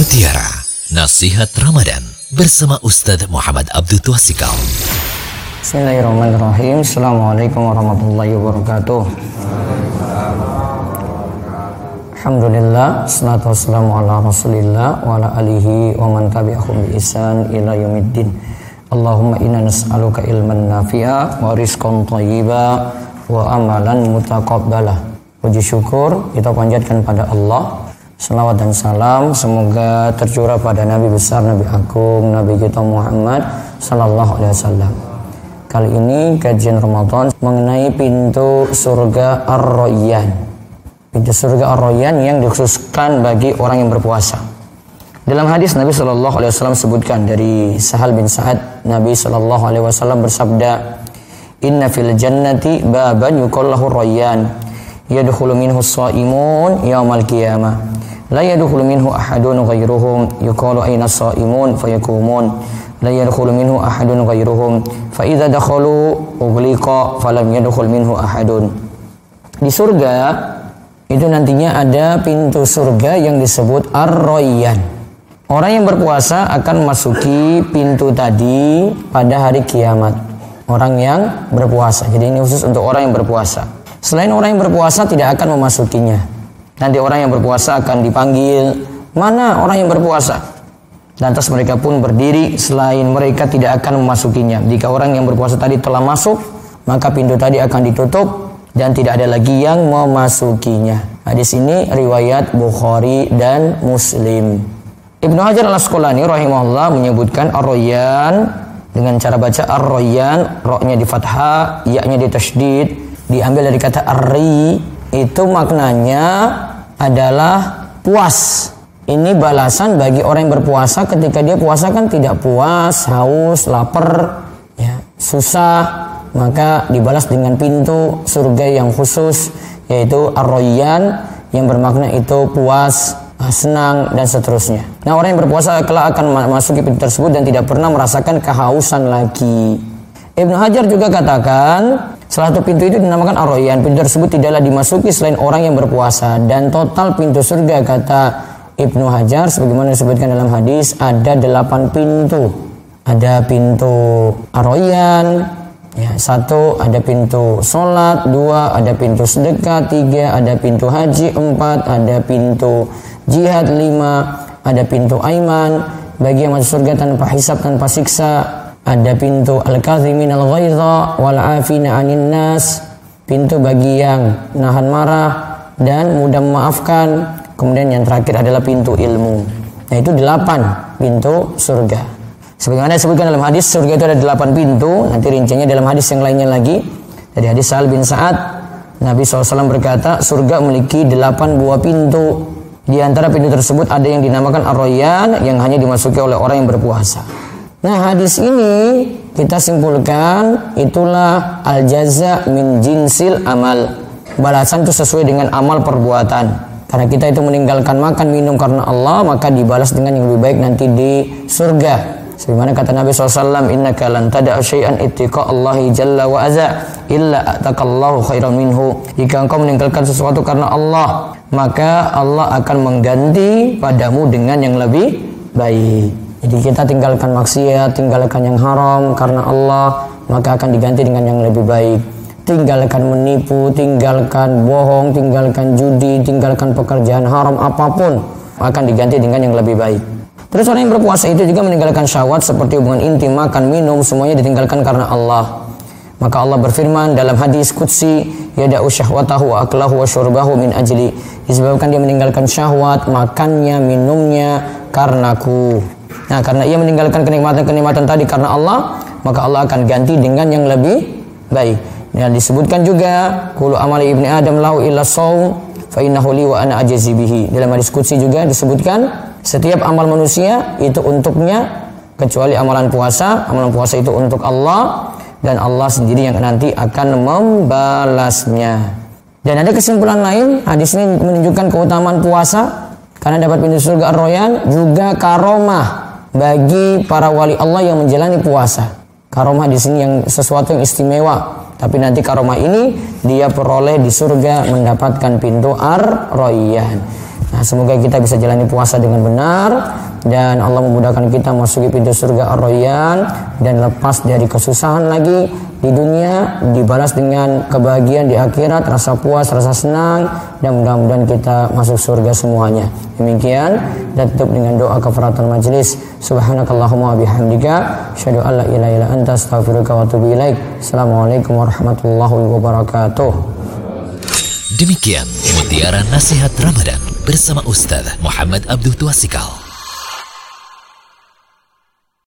Mutiara Nasihat Ramadan bersama Ustadz Muhammad Abdul Twasikal. Bismillahirrahmanirrahim. Assalamualaikum warahmatullahi wabarakatuh. Alhamdulillah, salatu wassalamu ala rasulillah wa ala alihi wa man tabi'ahum bi ihsan ila yaumiddin. Allahumma inna nas'aluka ilman nafi'a wa rizqan thayyiba wa amalan mutaqabbala. Puji syukur kita panjatkan pada Allah Salawat dan salam semoga tercurah pada Nabi besar, Nabi agung, Nabi kita Muhammad Sallallahu Alaihi Wasallam. Kali ini kajian Ramadan mengenai pintu surga Ar-Royan. Pintu surga Ar-Royan yang dikhususkan bagi orang yang berpuasa. Dalam hadis Nabi Shallallahu Alaihi Wasallam sebutkan dari Sahal bin Sa'ad Nabi Shallallahu Alaihi Wasallam bersabda, Inna fil jannati baban yukallahu royan yadkhulu minhu as-saimun yaumal qiyamah. La yadkhulu minhu ahadun ghairuhum yuqalu ayna as-saimun? Fayakumun la yadkhulu minhu ahadun ghairuhum fa idza dakhalu ughliqa falam yadkhul minhu ahadun. Di surga itu nantinya ada pintu surga yang disebut Ar-Rayyan. Orang yang berpuasa akan memasuki pintu tadi pada hari kiamat orang yang berpuasa jadi ini khusus untuk orang yang berpuasa Selain orang yang berpuasa tidak akan memasukinya. Nanti orang yang berpuasa akan dipanggil, mana orang yang berpuasa? Lantas mereka pun berdiri selain mereka tidak akan memasukinya. Jika orang yang berpuasa tadi telah masuk, maka pintu tadi akan ditutup dan tidak ada lagi yang memasukinya. Hadis ini riwayat Bukhari dan Muslim. Ibnu Hajar al-Asqalani rahimahullah menyebutkan ar-royan dengan cara baca ar-royan, roknya di fathah, yaknya di tasydid, diambil dari kata arri itu maknanya adalah puas. Ini balasan bagi orang yang berpuasa ketika dia puasa kan tidak puas, haus, lapar, ya, susah, maka dibalas dengan pintu surga yang khusus yaitu arroyan yang bermakna itu puas, senang dan seterusnya. Nah orang yang berpuasa kelak akan masuk pintu tersebut dan tidak pernah merasakan kehausan lagi. Ibnu Hajar juga katakan Salah satu pintu itu dinamakan Ar-Rayyan. Pintu tersebut tidaklah dimasuki selain orang yang berpuasa dan total pintu surga kata Ibnu Hajar sebagaimana disebutkan dalam hadis ada delapan pintu. Ada pintu Ar-Rayyan, ya, satu ada pintu sholat, dua ada pintu sedekah, tiga ada pintu haji, empat ada pintu jihad, lima ada pintu aiman. Bagi yang masuk surga tanpa hisab tanpa siksa ada pintu al-kazimin al-ghaidha wal afina 'anin nas. Pintu bagi yang nahan marah dan mudah memaafkan. Kemudian yang terakhir adalah pintu ilmu. Nah itu delapan pintu surga. Sebagaimana disebutkan dalam hadis surga itu ada delapan pintu. Nanti rinciannya dalam hadis yang lainnya lagi. Dari hadis Sa'al bin Sa'ad Nabi SAW berkata surga memiliki delapan buah pintu di antara pintu tersebut ada yang dinamakan ar-rayyan yang hanya dimasuki oleh orang yang berpuasa Nah hadis ini kita simpulkan itulah al jaza min jinsil amal. Balasan itu sesuai dengan amal perbuatan. Karena kita itu meninggalkan makan minum karena Allah maka dibalas dengan yang lebih baik nanti di surga. Sebagaimana kata Nabi SAW, Inna lan tada'a syai'an ittiqa Allahi jalla wa azza illa atakallahu khairan minhu. Jika engkau meninggalkan sesuatu karena Allah, maka Allah akan mengganti padamu dengan yang lebih baik. Jadi kita tinggalkan maksiat, tinggalkan yang haram karena Allah, maka akan diganti dengan yang lebih baik. Tinggalkan menipu, tinggalkan bohong, tinggalkan judi, tinggalkan pekerjaan haram apa pun akan diganti dengan yang lebih baik. Terus orang yang berpuasa itu juga meninggalkan syahwat seperti hubungan intim, makan, minum, semuanya ditinggalkan karena Allah. Maka Allah berfirman dalam hadis Qudsi, Yada'u syahwatahu wa aklahu wa syurbahu min ajli. Disebabkan dia meninggalkan syahwat, makannya, minumnya, karenaku. Nah, karena ia meninggalkan kenikmatan-kenikmatan tadi karena Allah, maka Allah akan ganti dengan yang lebih baik. Dan disebutkan juga, "Kullu amali ibni Adam lahu illa shaum fa innahu li wa ana bihi." Dalam hadis qudsi juga disebutkan, setiap amal manusia itu untuknya kecuali amalan puasa. Amalan puasa itu untuk Allah dan Allah sendiri yang nanti akan membalasnya. Dan ada kesimpulan lain, hadis ini menunjukkan keutamaan puasa karena dapat pintu surga ar-royan juga karomah bagi para wali Allah yang menjalani puasa. Karomah di sini yang sesuatu yang istimewa. Tapi nanti karomah ini dia peroleh di surga mendapatkan pintu ar-royan. Nah, semoga kita bisa jalani puasa dengan benar dan Allah memudahkan kita masuki pintu surga Ar-Rayyan dan lepas dari kesusahan lagi di dunia dibalas dengan kebahagiaan di akhirat rasa puas rasa senang dan mudah-mudahan kita masuk surga semuanya. Demikian dan tutup dengan doa kafaratul majlis. Subhanakallahumma bihamdika asyhadu an la ilaha illa anta astaghfiruka wa atubu ilaik. Assalamualaikum warahmatullahi wabarakatuh. Demikian mutiara nasihat Ramadan bersama Ustaz Muhammad Abdul Tuasikal.